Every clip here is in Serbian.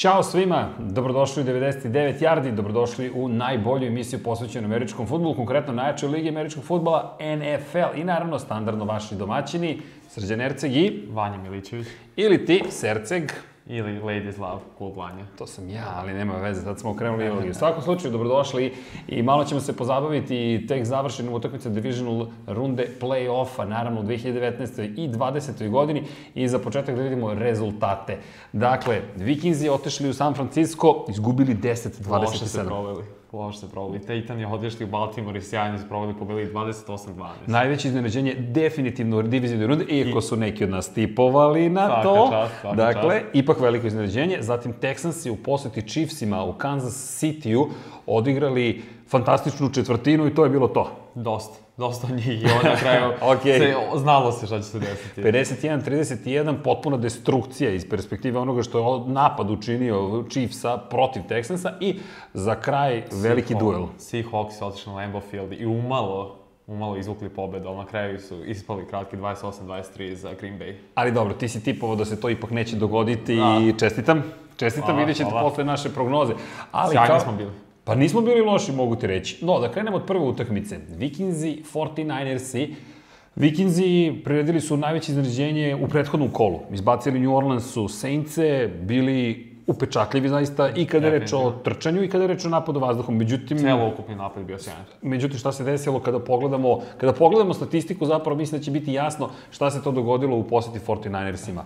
Ćao svima, dobrodošli u 99 Yardi, dobrodošli u najbolju emisiju posvećenu američkom futbolu, konkretno najjačoj ligi američkog futbola, NFL i naravno standardno vaši domaćini, Srđan Erceg i... Vanja Milićević. Ili ti, Serceg. Ili Ladies Love, Klub Vanja. To sam ja, ali nema veze, tad smo okrenuli u U svakom slučaju, dobrodošli i malo ćemo se pozabaviti tek završenim utakmice Divisional runde play-offa, naravno u 2019. i 20. godini i za početak da vidimo rezultate. Dakle, Vikinzi otešli u San Francisco, izgubili 10-27. Loše se proveli. Loše se proveli. Titan je odešli u Baltimore i sjajno se proveli, pobedili 28-12. Najveće iznenađenje definitivno u divizijnoj runde, iako su neki od nas tipovali na Svaka to. čast, svaka dakle, ipak veliko iznenađenje. Zatim Texansi u poseti Chiefsima u Kansas City-u odigrali fantastičnu četvrtinu i to je bilo to. Dosta. Dosta njih i onda na kraju Okej. se, znalo se šta će se desiti. 51-31, potpuna destrukcija iz perspektive onoga što je napad učinio Chiefsa protiv Texansa i za kraj veliki duel. Seahawks su otišli na Lambeau Field i umalo umalo izvukli pobedu, ali na kraju su ispali kratki 28-23 za Green Bay. Ali dobro, ti si tipovao da se to ipak neće dogoditi Da. i čestitam. Čestitam, vidjet ćete posle naše prognoze. Ali Sjajni kao- smo bili. Pa nismo bili loši, mogu ti reći. No, da krenemo od prve utakmice. Vikinzi, 49ersi. Vikinzi priredili su najveće iznenađenje u prethodnom kolu. Izbacili New Orleansu Saintse, bili upečatljivi zaista i kada je reč o trčanju i kada je reč o napadu vazduhom. Međutim, Celo ukupni napad je bio sjajan. Međutim, šta se desilo kada pogledamo, kada pogledamo statistiku, zapravo mislim da će biti jasno šta se to dogodilo u poseti 49ersima.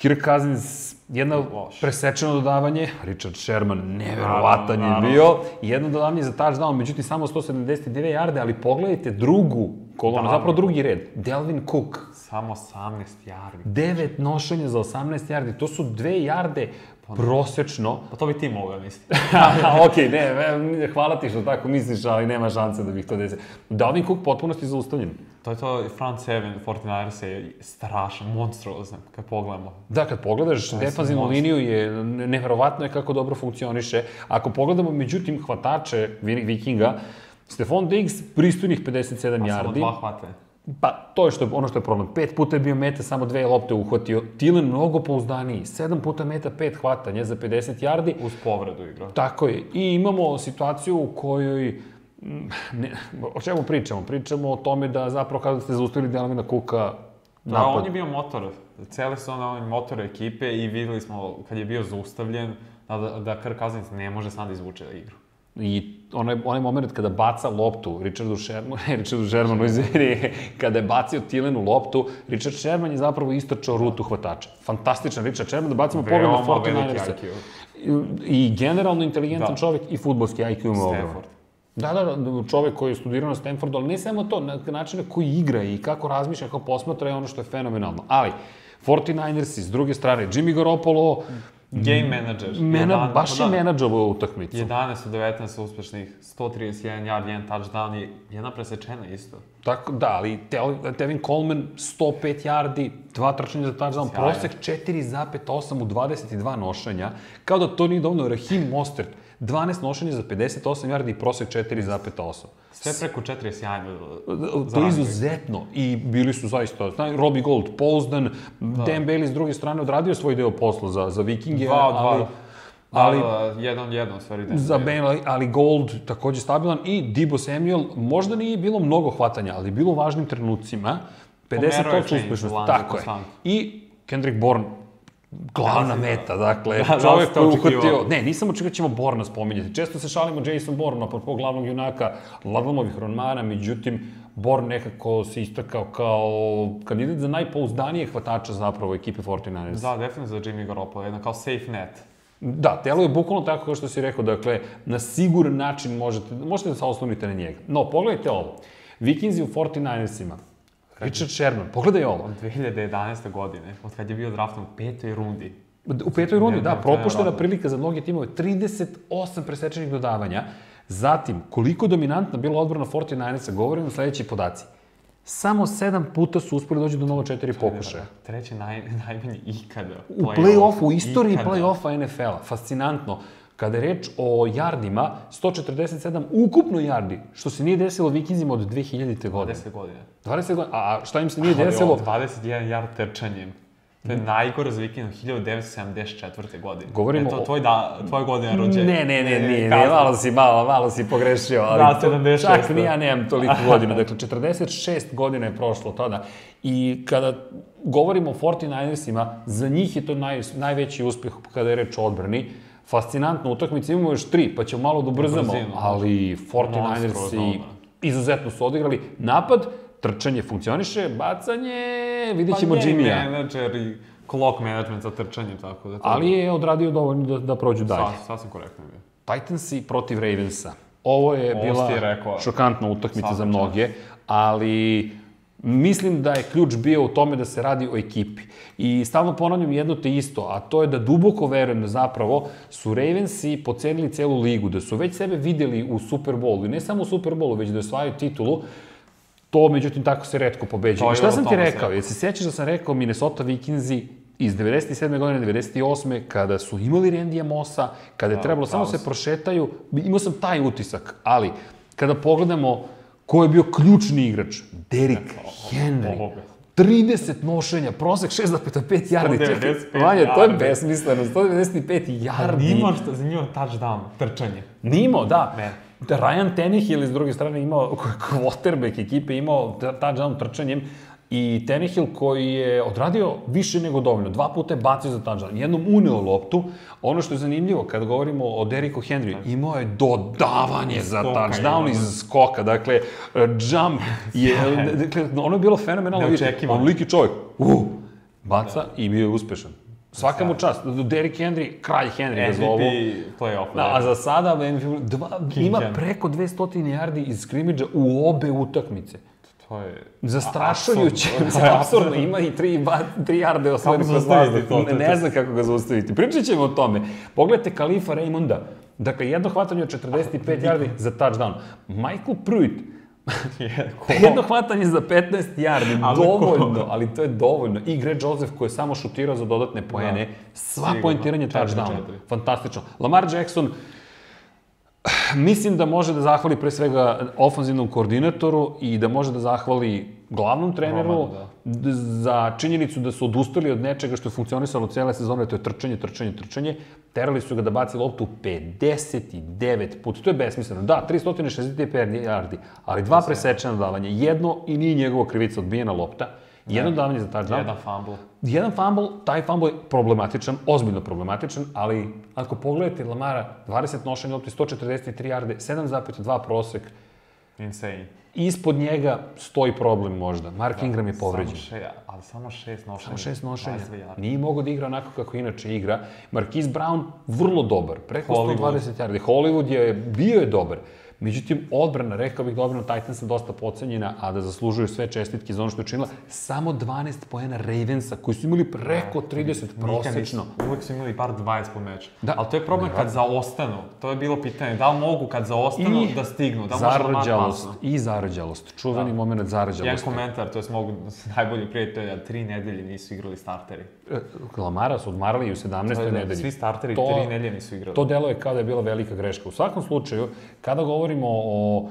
Kirk Cousins, jedno Loš. presečeno dodavanje, Richard Sherman, neverovatan je Naravno, bio, jedno dodavanje za touchdown, međutim samo 179 yarde, ali pogledajte drugu kolonu, Da. zapravo drugi red, Delvin Cook, Samo 18 jardi. 9 nošenja za 18 yardi, to su 2 yarde prosečno, Pa to bi ti mogao misliti. ok, ne, ne, hvala ti što tako misliš, ali nema šanse da bih to desio. Dalvin Cook potpunosti zaustavljen. To je to, front seven 49ers je strašan, monstruozan, kad pogledamo. Da, kad pogledaš defanzivnu liniju je ne- neverovatno je kako dobro funkcioniše. Ako pogledamo, međutim, hvatače Vi- Vikinga, Stefan Diggs, pristojnih 57 Pa samo yardi. dva hvate. Pa, to je što ono što je problem. Pet puta je bio meta, samo dve lopte uhvatio. Tilen mnogo pouzdaniji. Sedam puta meta, pet hvatanja za 50 yardi. Uz povredu igra. Tako je. I imamo situaciju u kojoj ne, o čemu pričamo? Pričamo o tome da zapravo kada ste zaustavili Delavina Kuka Da, napad. on je bio motor. Cele su on, on motor ekipe i videli smo kad je bio zaustavljen da, da Kirk Cousins ne može sam da izvuče da igru. I onaj, onaj moment kada baca loptu Richardu Shermanu, ne Richardu Shermanu, izvini, kada je bacio Tilenu loptu, Richard Sherman je zapravo istračao rutu hvatača. Fantastičan Richard Sherman, da bacimo pogled na Veoma veliki 49ersa. IQ. I, I generalno inteligentan Da. čovjek i futbolski IQ ima ogroman. Stafford. Da, da, da, čovek koji je studirao na Stanfordu, ali ne samo to, na način na koji igra i kako razmišlja, kako posmatra je ono što je fenomenalno. Ali, 49ersi, s druge strane, Jimmy Garoppolo, Game manager. mena, Jedan- baš je da, menadžovao utakmicu. 11 od 19 uspešnih, 131 yard, jedan touchdown i jedna presečena isto. Tako, da, ali Tevin Coleman 105 yardi, dva trčanja za touchdown, prosek 4,8 u 22 nošenja, kao da to nije dovoljno. Rahim Mostert, 12 nošenja za 58 yardi i prosek 4,8. Sve preko 4 je sjajno. To je izuzetno i bili su zaista, znaju, Robbie Gold, pouzdan, Dan Bailey s druge strane odradio svoj deo posla za, za Vikinge, Dva od ali, dva. ali Da, da, jedan, jedan, u stvari. za Bailey, ali Gold takođe stabilan i Dibo Samuel, možda nije bilo mnogo hvatanja, ali bilo u važnim trenucima, 50 Pomerao je točka change uspešnosti, lance tako je. I Kendrick Bourne, glavna Da, da. meta, dakle, Da, da, čovek ste koji uhvatio, ne, nisam očekivao da ćemo Borna spominjati. Često se šalimo Jason Bourne, apropo glavnog junaka Ladlomovih romana, međutim, Born nekako se istakao kao kandidat za najpouzdanije hvatača zapravo u ekipi 49ers. Da, definitivno za Jimmy Garoppolo, jedna kao safe net. Da, telo je bukvalno tako kao što si rekao, dakle, na siguran način možete, možete da se oslonite na njega. No, pogledajte ovo. Vikinzi u 49ersima. Richard Sherman, pogledaj ovo. Od 2011. godine, od kad je bio draftom u petoj rundi. U petoj rundi, Ne, da, ne, je propuštena prilika za mnoge timove, 38 presečenih dodavanja. Zatim, koliko dominantna bila odbrana 49ersa, govorimo sledeći podaci. Samo sedam puta su uspeli doći do 0-4 pokušaja. Treći naj, najmanji ikada. U play-offu, u istoriji play-offa NFL-a. Fascinantno. Kada je reč o jardima, 147 ukupno jardi, što se nije desilo Vikingzima od 2000. godine. 10 godina. 20 godina. A šta im se nije Ali desilo? ovo, 21 yard trčanjem. To je najgore za vikend 1974. godine. Govorimo e, to tvoj, da, tvoj godina rođenja. Ne, ne, ne, nije, ne, malo si, malo, malo si pogrešio, ali Da, to, 76. čak ni ja nemam toliko godina, dakle 46 godina je prošlo tada i kada govorimo o 49ersima, za njih je to naj, najveći uspeh kada je reč o odbrani, fascinantna utakmica, imamo još tri, pa ćemo malo da ubrzamo, ali 49ersi Monstruozno odbrana. izuzetno su odigrali. Napad, trčanje funkcioniše, bacanje, vidit ćemo pa, Jimmya. game manager i clock management za trčanje, tako da to... Ali je odradio dovoljno da, da prođu dalje. Sa, sasvim korektno je. Titansi protiv Ravensa. Ovo je Ovo bila rekao. šokantna utakmica za mnoge, ali mislim da je ključ bio u tome da se radi o ekipi. I stalno ponavljam jedno te isto, a to je da duboko verujem da zapravo su Ravensi pocenili celu ligu, da su već sebe videli u Superbowlu, i ne samo u Superbowlu, već da osvajaju titulu, To, međutim, tako se redko pobeđuje. I šta sam ti rekao? Jesi se sjećaš da sam rekao Minnesota Vikingsi iz 97. godine, 98. kada su imali Randija Mossa, kada je Da, trebalo samo se prošetaju, imao sam taj utisak, ali kada pogledamo ko je bio ključni igrač, Derrick Henry, Boga. 30 nošenja, prosek 6,5 yardi. 195 Čekaj, Vanja, to je besmisleno, 195 yardi. Nima što zanimljivo touchdown, trčanje. Nimo, da. Ne. Da Ryan Tannehill iz druge strane imao, quarterback ekipe imao touchdown trčanjem i Tannehill koji je odradio više nego dovoljno. Dva puta je bacio za touchdown. Jednom uneo loptu. Ono što je zanimljivo, kada govorimo o Deriku Henry, imao je dodavanje za touchdown iz skoka. Dakle, eh, jump je, dakle, ono je bilo fenomenalno. Neočekivano. Onoliki čovjek, uh, baca i bio je uspešan. Svaka mu čast. Derrick Henry, kralj Henry ga zovu. MVP playoff. Da, a za sada dva, King ima preko 200 yardi iz skrimidža u obe utakmice. To je... Zastrašujuće, apsurdno. apsurdno, ima i 3, 3 yarde osvojene kroz vazduh. to? Ne, ne znam kako ga zaustaviti. Pričat ćemo o tome. Pogledajte Kalifa Raymonda. Dakle, jedno hvatanje od 45 yardi za touchdown. Michael Pruitt, Je, ko? jedno hvatanje za 15 yardi, Ali ko? dovoljno, ali to je dovoljno. I Greg Joseph koji je samo šutirao za dodatne poene, sva Sigurno. poentiranje touchdown. Fantastično. Lamar Jackson, mislim da može da zahvali pre svega ofanzivnom koordinatoru i da može da zahvali glavnom treneru Romanu, d- za činjenicu da su odustali od nečega što je funkcionisalo cele sezone, to je trčanje, trčanje, trčanje. Terali su ga da baci loptu 59 put. To je besmisleno. Da, 365 yardi, ali dva presečena davanja. Jedno i nije njegova krivica odbijena lopta. Jedno davanje za touchdown. Jedan fumble. Jedan fumble, taj fumble je problematičan, ozbiljno problematičan, ali ako pogledate Lamara, 20 nošenja lopti, 143 yarde, 7,2 prosek, Insane. ispod njega stoji problem možda. Mark Ingram je povređen. Samo še, ali samo šest nošenja. Samo šest nošenja. 22 yardi. Nije mogao da igra onako kako inače igra. Marquise Brown vrlo dobar, preko Hollywood. 120 yardi. Hollywood je, bio je dobar. Međutim, odbrana, rekao bih da odbrana Titansa dosta pocenjena, a da zaslužuju sve čestitke za ono što je učinila. Samo 12 poena Ravensa, koji su imali preko 30 Nikad prosečno. Uvijek su imali bar 20 po meču. Da. Ali to je problem kad zaostanu. To je bilo pitanje. Da li mogu kad zaostanu da stignu? Da zarđalost, i zarđalost. Čuveni Da. moment Jedan zarđalosti. komentar, to je mogu najbolji prijatelja, tri nedelje nisu igrali starteri. E, Lamara su odmarali i u 17. To je da, nedelji. Svi starteri To- tri nedelje nisu igrali. To deluje kao da je bila velika greška. U svakom slučaju, kada govorimo o,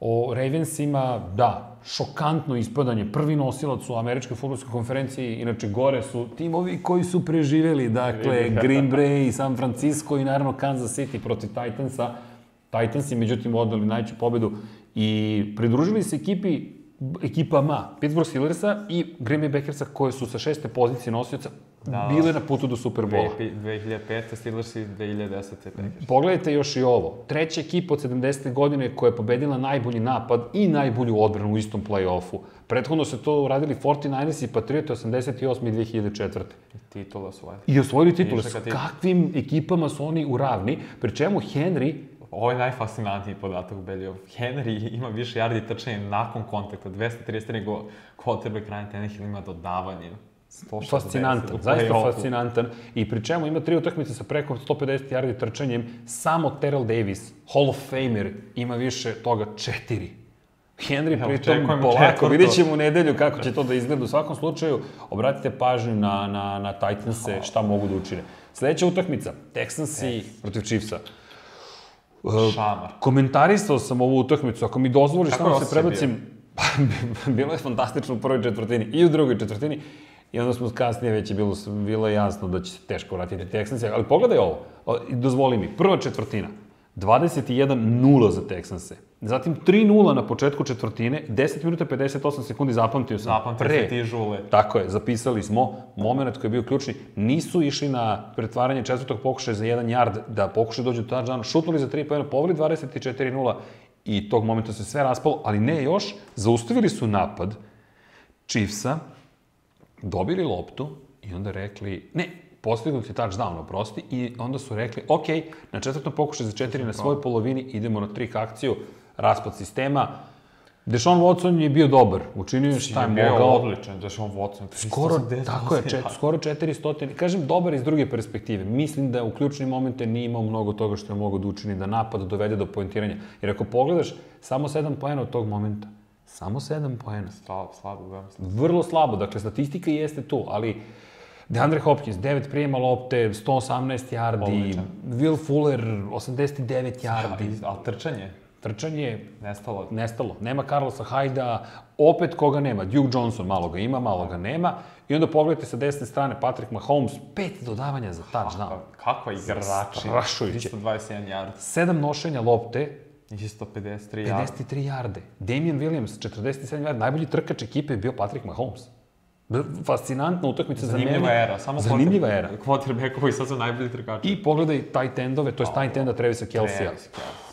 o Ravensima, da, šokantno ispadanje. Prvi nosilac u američkoj futbolskoj konferenciji, inače gore su timovi koji su preživeli, dakle Green Bay, San Francisco i naravno Kansas City protiv Titansa. Titansi, međutim, odali najveću pobedu i pridružili se ekipi ekipama Pittsburgh Steelersa i Green Bay Packersa koje su sa šeste pozicije nosioca Da. bile na putu do Superbola. 2005. Steelersi, 2010. Packers. Pogledajte još i ovo. Treća ekipa od 70. godine koja je pobedila najbolji napad i najbolju odbranu u istom play-offu. Prethodno se to uradili 49ers i Patrioti 88. i 2004. Titula svoje. I osvojili titule. S kakvim ekipama su oni u ravni, pri čemu Henry Ovo je najfascinantniji podatak u Beliju. Henry ima više yardi trčanja nakon kontakta. 233 nego quarterback Ryan Tannehill ima dodavanje. 160 fascinantan, zaista fascinantan. I pri čemu ima tri utakmice sa preko 150 yardi trčanjem, samo Terrell Davis, Hall of Famer, ima više toga četiri. Henry Evo, pritom polako, četvrto. vidjet ćemo u nedelju kako će to da izgleda. U svakom slučaju, obratite pažnju na, na, na Titanse, šta mogu da učine. Sledeća utakmica, Texansi protiv Chiefsa. Šamar. Komentarisao sam ovu utakmicu, ako mi dozvoliš, samo se prebacim. Pa, bilo je fantastično u prvoj četvrtini i u drugoj četvrtini. I onda smo kasnije već je bilo, bilo jasno da će se teško vratiti Texansi, ali pogledaj ovo, dozvoli mi, prva četvrtina, 21-0 za Texanse. Zatim 3-0 na početku četvrtine, 10 minuta 58 sekundi zapamtio sam. Zapamtio se ti žule. Tako je, zapisali smo moment koji je bio ključni. Nisu išli na pretvaranje četvrtog pokušaja za jedan yard da pokušaju dođu do touchdowna, šutnuli za 3 pojena, poveli 24-0 i tog momenta se sve raspalo, ali ne još, zaustavili su napad Chiefsa, dobili loptu i onda rekli, ne, postignut je touchdown, oprosti, i onda su rekli, ok, na četvrtom pokušaju za četiri na svojoj polovini, idemo na trik akciju, raspad sistema. Deshaun Watson je bio dobar, učinio je šta je Bio mogao. odličan, da on Watson. Skoro, 380 tako je, čet, skoro 400. Kažem, dobar iz druge perspektive. Mislim da u ključnim momente nije imao mnogo toga što je mogao da učini, da napad dovede do poentiranja. Jer ako pogledaš, samo 7 poena od tog momenta. Samo 7 poena. Slabo, slabo, da. Vrlo slabo, dakle, statistika jeste tu, ali DeAndre Hopkins, 9 prijema lopte, 118 yardi, Odličan. Will Fuller, 89 yardi, Ali, ali trčanje, trčanje nestalo. nestalo. Nema Carlosa Hajda, opet koga nema. Duke Johnson malo ga ima, malo ga nema. I onda pogledajte sa desne strane Patrick Mahomes, pet dodavanja za touchdown. Kakva igrači. Zastrašujuće. 321 yard. Sedam nošenja lopte, Isto 53 yard. 53 jarde. Damian Williams, 47 jarde. Najbolji trkač ekipe je bio Patrick Mahomes. Fascinantna utakmica za mene. Zanimljiva era. Samo Zanimljiva era. Quarterbackovi sad su najbolji trkači. I pogledaj tight endove, to je tight enda Trevisa Kelsija.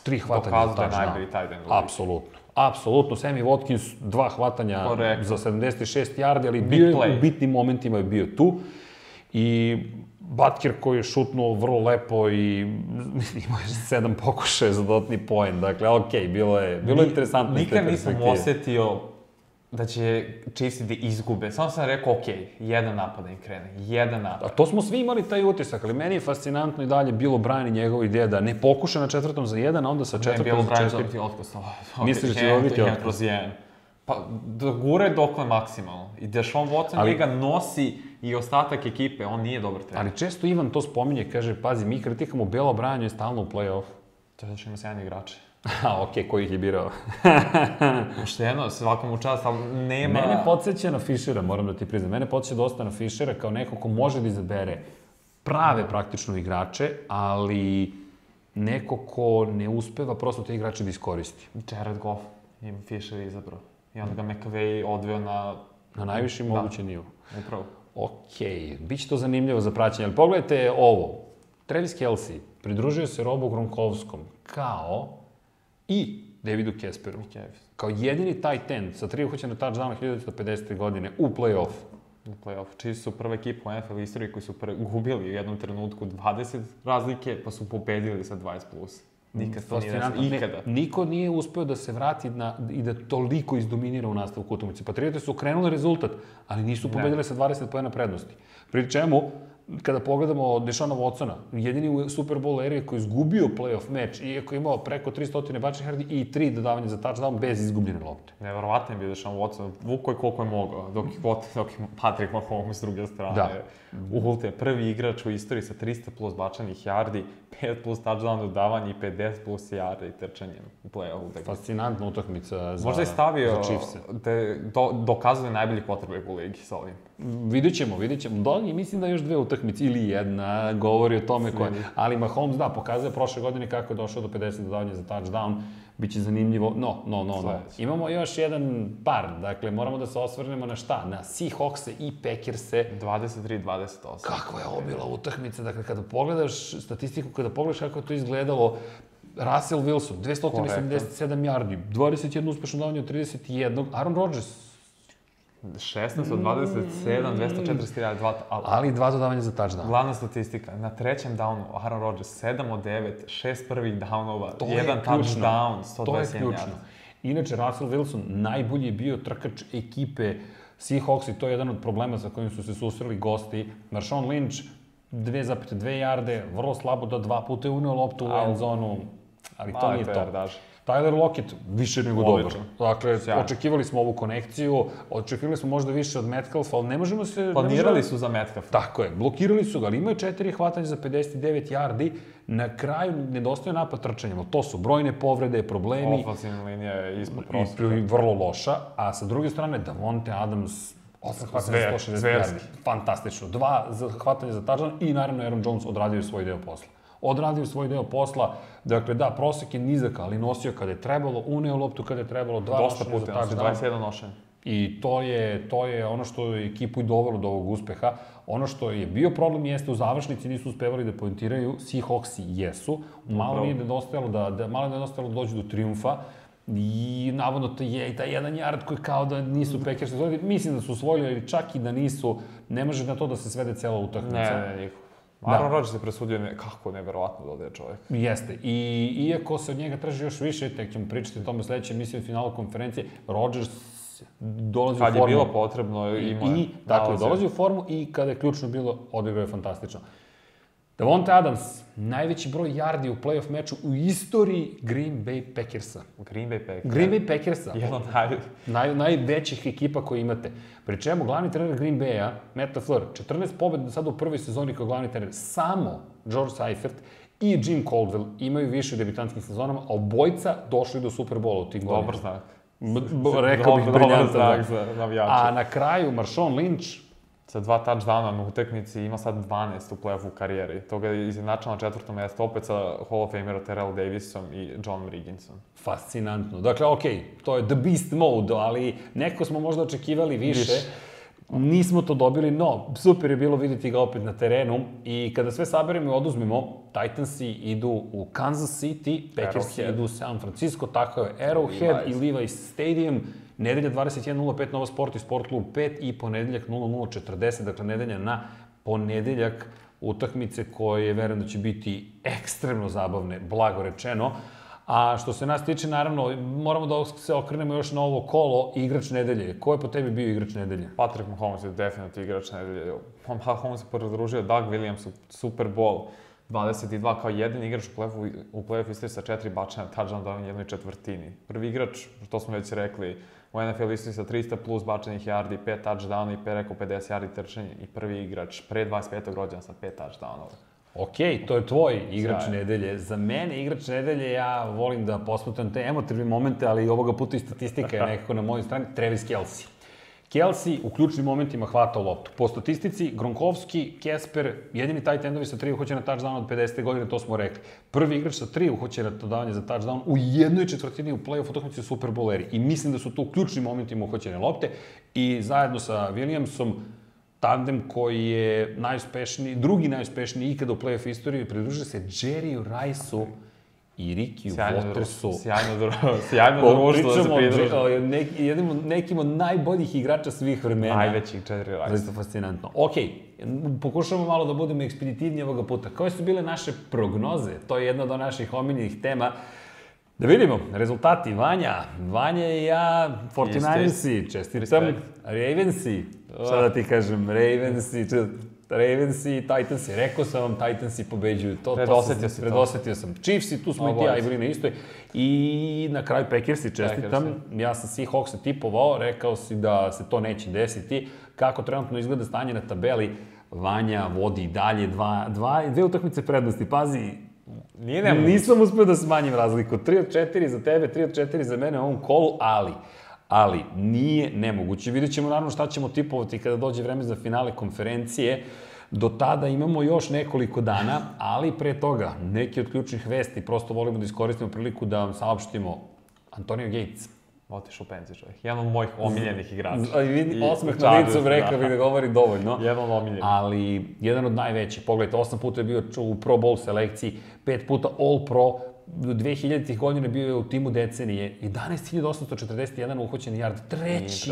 Tri hvatanja za Dokazao da je touchdown. najbolji tight end. Apsolutno. Apsolutno, Sammy Watkins, dva hvatanja Korektno. za 76 yardi, ali bio je, play. u bitnim momentima je bio tu. I Batkir koji je šutnuo vrlo lepo i imao je sedam pokušaja za dodatni poen. Dakle, okej, okay, bilo je, bilo je interesantno. te Nikad nisam osetio da će Chiefs da izgube. Samo sam rekao, ok, jedan napad da im krene, jedan napad. A to smo svi imali taj utisak, ali meni je fascinantno i dalje bilo Brian i njegova ideja da ne pokuša na četvrtom za jedan, a onda sa Ne, četvrtom bilo za Brian četiri. dobiti otkaz. Misliš da će dobiti otkaz? kroz jedan. Pa, da gure dokle maksimalno. I Deshaun Watson Ali- njega nosi i ostatak ekipe, on nije dobar trener. Ali često Ivan to spominje, kaže, pazi, mi kritikamo Bela Brian je stalno u play-off. To je da što ima sjajni igrače. A, okej, ko ih je birao? Pošteno, svakom u čast, ali nema... Mene podsjeća na Fišera, moram da ti priznam. Mene podsjeća dosta na Fišera kao neko ko može da izabere prave praktično igrače, ali neko ko ne uspeva prosto te igrače da iskoristi. Jared Goff im Fisher izabrao. I onda ga McVay odveo na... Na najviši Da. mogući nivo. Upravo. Okej, bit će to zanimljivo za praćenje, ali pogledajte ovo. Travis Kelsey pridružio se Robu Gronkovskom kao i Davidu Kesperu. Kao jedini tight end sa tri uhoćene touchdowna 1950. godine u play-off. u play-off. Chiefs su prva ekipa u NFL istoriji koji su gubili u jednom trenutku 20 razlike, pa su pobedili sa 20+. Plus. Nikad to nije Ikada. niko nije uspeo da se vrati na, i da toliko izdominira u nastavku utakmice. Patriote su okrenule rezultat, ali nisu pobedile sa 20 pojena prednosti. Pri čemu, kada pogledamo Dešana Watsona, jedini u Super Bowl eri koji je izgubio playoff meč, iako je imao preko 300 bačnih yardi i 3 dodavanja za touchdown bez izgubljene lopte. Neverovatno je bio Deshaun Watson, vuko je koliko je mogao, dok je, dok je Patrick Mahomes s druge strane. Da. Uhulte, prvi igrač u istoriji sa 300 plus bačanih yardi, 5 plus touchdown dodavanja i 50 plus yardi trčanjem u play-offu. Dakle, Fascinantna utakmica za Možda je stavio za Chiefse. da do, dokazuje najbolji quarterback u ligi sa ovim. Vidjet ćemo, vidjet ćemo. Da, i mislim da još dve utakmice ili jedna govori o tome koje... Ali Mahomes, da, pokazuje prošle godine kako je došao do 50 dodavanja za touchdown. Biće zanimljivo. No, no, no, no. Imamo još jedan par. Dakle, moramo da se osvrnemo na šta? Na Seahawkse i Packerse. 23-28. Kakva je ovo bila utakmica? Dakle, kada pogledaš statistiku, kada pogledaš kako je to izgledalo, Russell Wilson, 287 yardi, 21 uspešno davanje od 31, Aaron Rodgers, 16 od 27, 240 2, ali ali dva dodavanja za touchdown. Glavna statistika, na trećem downu Aaron Rodgers 7 od 9, 6 prvih downova, To je jedan ključno. touchdown, 121 To je ključno. Inače, Russell Wilson najbolji je bio trkač ekipe Seahawks i to je jedan od problema sa kojim su se susreli gosti. Marshawn Lynch, 2,2 jarde, vrlo slabo da dva puta je uneo loptu u end zonu, ali to nije to to. Tyler Lockett, više nego dobar. Odličan. Dakle, Sjajno. očekivali smo ovu konekciju, očekivali smo možda više od Metcalfa, ali ne možemo se... Planirali možemo- su za Metcalfa. Tako je, blokirali su ga, ali imaju četiri hvatanja za 59 yardi, na kraju nedostaje napad trčanjem, to su brojne povrede, problemi Ofensivna linija je ispod i prostora. pri- vrlo loša, a sa druge strane Davonte Adams 8 hvatanja za 160 zverski. yardi. Fantastično. Dva hvatanje za touchdown i naravno Aaron Jones odradio svoj deo posla. Odradio svoj deo posla, dakle da, prosek je nizak, ali nosio kada je trebalo, uneo loptu kada je trebalo, dva Dosta nošenja za puta, znači touchdown. 21 nošenja. I to je, to je ono što je ekipu i dovelo do ovog uspeha. Ono što je bio problem jeste u završnici nisu uspevali da poentiraju, Seahawksi jesu. Malo Upravo. nije nedostajalo da, da, malo je nedostajalo da dođu do triumfa. I navodno to je i taj jedan yard koji kao da nisu Packers osvojili. Mislim da su osvojili, ali čak i da nisu, ne može na to da se svede cela utakmica. Ne, ne, nikako. Aaron Rodgers je presudio, ne, kako neverovatno dodaje čovjek. Jeste. I iako se od njega traži još više, tek ćemo pričati o tome sledeće emisije u finalu konferencije, Rodgers dolazi u Kad je formu. bilo potrebno, imao je. I, dakle, dolazi u formu i kada je ključno bilo, odigrao je fantastično. Davonte Adams, najveći broj yardi u playoff meču u istoriji Green Bay Packersa. Green Bay Packers. Green Bay Packersa. Jedan od naj... Naj, najvećih ekipa koje imate. Pri čemu glavni trener Green Bay-a, Matt LaFleur, 14 pobjeda sada u prvoj sezoni kao glavni trener, samo George Seifert i Jim Caldwell imaju više u debitantskim sezonama, a obojca došli do Superbola u tim godinama. Dobar znak. Rekao bih briljantan znak za navijače. A na kraju Marshawn Lynch, Sa dva touchdowna na utakmici ima sad 12 u play-offu karijeri. Toga je izjednačao na četvrtom mjestu opet sa Hall of Famerom Terrell Davisom i John Rigginsom. fascinantno. Dakle, okej, to je the beast mode, ali neko smo možda očekivali više. Više. Nismo to dobili, no, super je bilo vidjeti ga opet na terenu i kada sve saberemo i oduzmemo, Titansi idu u Kansas City, Packersi idu u San Francisco, tako je Arrowhead i. Levi's Stadium, nedelja 21.05 Nova Sport i Sport Klub 5 i ponedeljak 00.40, dakle nedelja na ponedeljak utakmice koje verujem da će biti ekstremno zabavne, blago rečeno. A što se nas tiče, naravno, moramo da se okrenemo još na ovo kolo igrač nedelje. Ko je po tebi bio igrač nedelje? Patrick Mahomes je definitivno igrač nedelje. Mahomes je pridružio Doug Williams u Super Bowl 22 kao jedini igrač u play-offu u play istoriji sa četiri bačena touchdown da u jednoj četvrtini. Prvi igrač, što smo već rekli, u NFL istoriji sa 300 plus bačenih yardi, 5 touchdowna i preko 50 yardi trčanja i prvi igrač pre 25. rođena sa 5 touchdownova. Ok, to je tvoj igrač Sjajno. nedelje. Za mene igrač nedelje, ja volim da posmatram te emotivne momente, ali ovoga puta i statistika je nekako na mojoj strani. Travis Kelsey. Kelsey u ključnim momentima hvatao loptu. Po statistici, Gronkovski, Kesper, jedini tight endovi sa tri uhoćena touchdown od 50. godine, to smo rekli. Prvi igrač sa tri uhoćena dodavanja za touchdown u jednoj četvrtini u play-off utakmici u Super Bowl eri. I mislim da su tu ključnim momentima uhoćene lopte. I zajedno sa Williamsom, tandem koji je najuspešniji, drugi najuspešniji ikada u play-off istoriji, pridružuje se Jerryu Rice-u i Rikiju Sjajno Watersu. sjajno društvo, sjajno društvo da se pridruži. Neki, jednim, od- nekim od najboljih igrača svih vremena. Najvećih četiri rajsa. Zaista fascinantno. Ok, pokušamo malo da budemo ekspeditivniji ovoga puta. Koje su bile naše prognoze? To je jedna od naših omiljenih tema. Da vidimo, rezultati. Vanja, Vanja i ja, 49ersi, čestitam. Ravensi, šta da ti kažem, Ravensi, č- Ravensi i Titansi. Rekao sam vam, Titansi pobeđuju. To, to Predosetio sam- si to. Predosetio sam. Chiefsi, tu smo i ti i bili na istoj. I na kraju Packersi, čestitam. Packersi. Ja sam Seahawksa tipovao, rekao si da se to neće desiti. Kako trenutno izgleda stanje na tabeli, Vanja vodi i dalje dva, dva, dve utakmice prednosti. Pazi, Nije nemoguće. nisam uspeo da smanjim razliku. 3 od 4 za tebe, 3 od 4 za mene u ovom kolu, ali ali nije nemoguće. Vidjet ćemo naravno šta ćemo tipovati kada dođe vreme za finale konferencije. Do tada imamo još nekoliko dana, ali pre toga neki od ključnih vesti, prosto volimo da iskoristimo priliku da vam saopštimo Antonio Gates. Otišao u penziju čovjek. Jedan od mojih omiljenih igrača. Vidi, osmeh na licu rekao bi da govori dovoljno. Jedan od omiljenih. Ali jedan od najvećih. Pogledajte, osam puta je bio u Pro Bowl selekciji, pet puta All Pro, do 2000-ih godina bio je u timu decenije, 11.841 uhoćeni yard, treći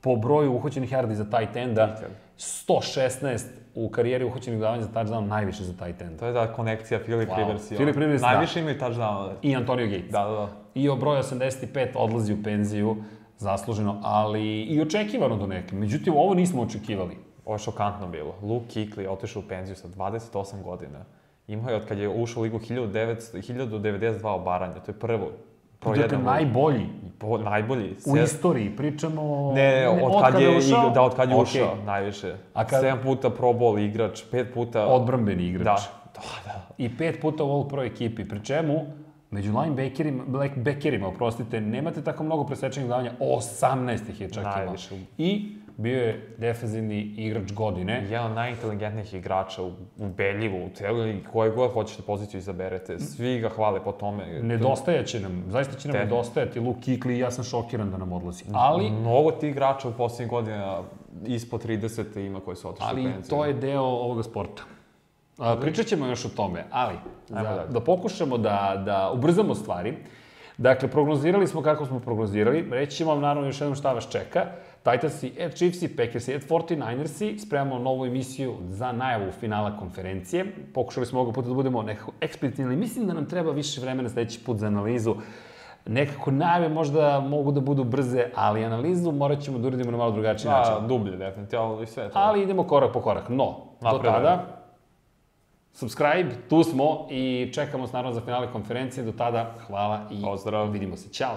po broju uhoćenih yardi za tight enda, Ikad. 116 u karijeri uhoćenih davanja za touchdown, najviše za tight end. To je da konekcija Philip Wow. Rivers i Philip. Rivers, da. Najviše imaju touchdown. I Antonio Gates. Da, da, da. I o broju 85 odlazi u penziju, zasluženo, ali i očekivano do neke. Međutim, ovo nismo očekivali. Ovo je šokantno bilo. Luke je otišao u penziju sa 28 godina. Imao je od kad je ušao u ligu 1900, 1092 obaranja. To je prvo. Pro Dakle, jedan najbolji po, najbolji. u Se- istoriji, pričamo... Ne, od, kad je, igra- da, od kad je Ok. ušao, najviše. A kad- 7 puta Pro Bowl igrač, 5 puta... Odbrambeni igrač. Da, da, da. I pet puta u All Pro ekipi, pri čemu među linebackerima, backerima, oprostite, nemate tako mnogo presečenih davanja, 18 ih je čak imao. I bio je defensivni igrač godine. Jedan od najinteligentnijih igrača u, u Beljivu, u celoj ligi, koje god hoćete poziciju izaberete. Svi ga hvale po tome. Nedostajaće nam, zaista će nam Te- nedostajati Luke Kikli i ja sam šokiran da nam odlazi. Ali, Mnogo ti igrača u posljednjih godina ispod 30 ima koji su otišli u ali penziju. to je deo ovoga sporta. A, pričat ćemo još o tome, ali Ajmo dalje. da pokušamo da, da ubrzamo stvari, dakle, prognozirali smo kako smo prognozirali, reći ćemo vam naravno još jednom šta vas čeka. Titansi, at Chiefsi, Packersi, at 49ersi, spremamo novu emisiju za najavu finala konferencije. Pokušali smo ovog puta da budemo nekako eksplicitni, ali mislim da nam treba više vremena sledeći put za analizu. Nekako najave možda mogu da budu brze, ali analizu morat ćemo da uradimo na malo drugačiji način. Da, dublje, definitivno, i sve to. Ali idemo korak po korak. No, do Napredujemo. tada, subscribe, tu smo i čekamo s naravno za finale konferencije. Do tada, hvala i Pozdrav. vidimo se. Ćao!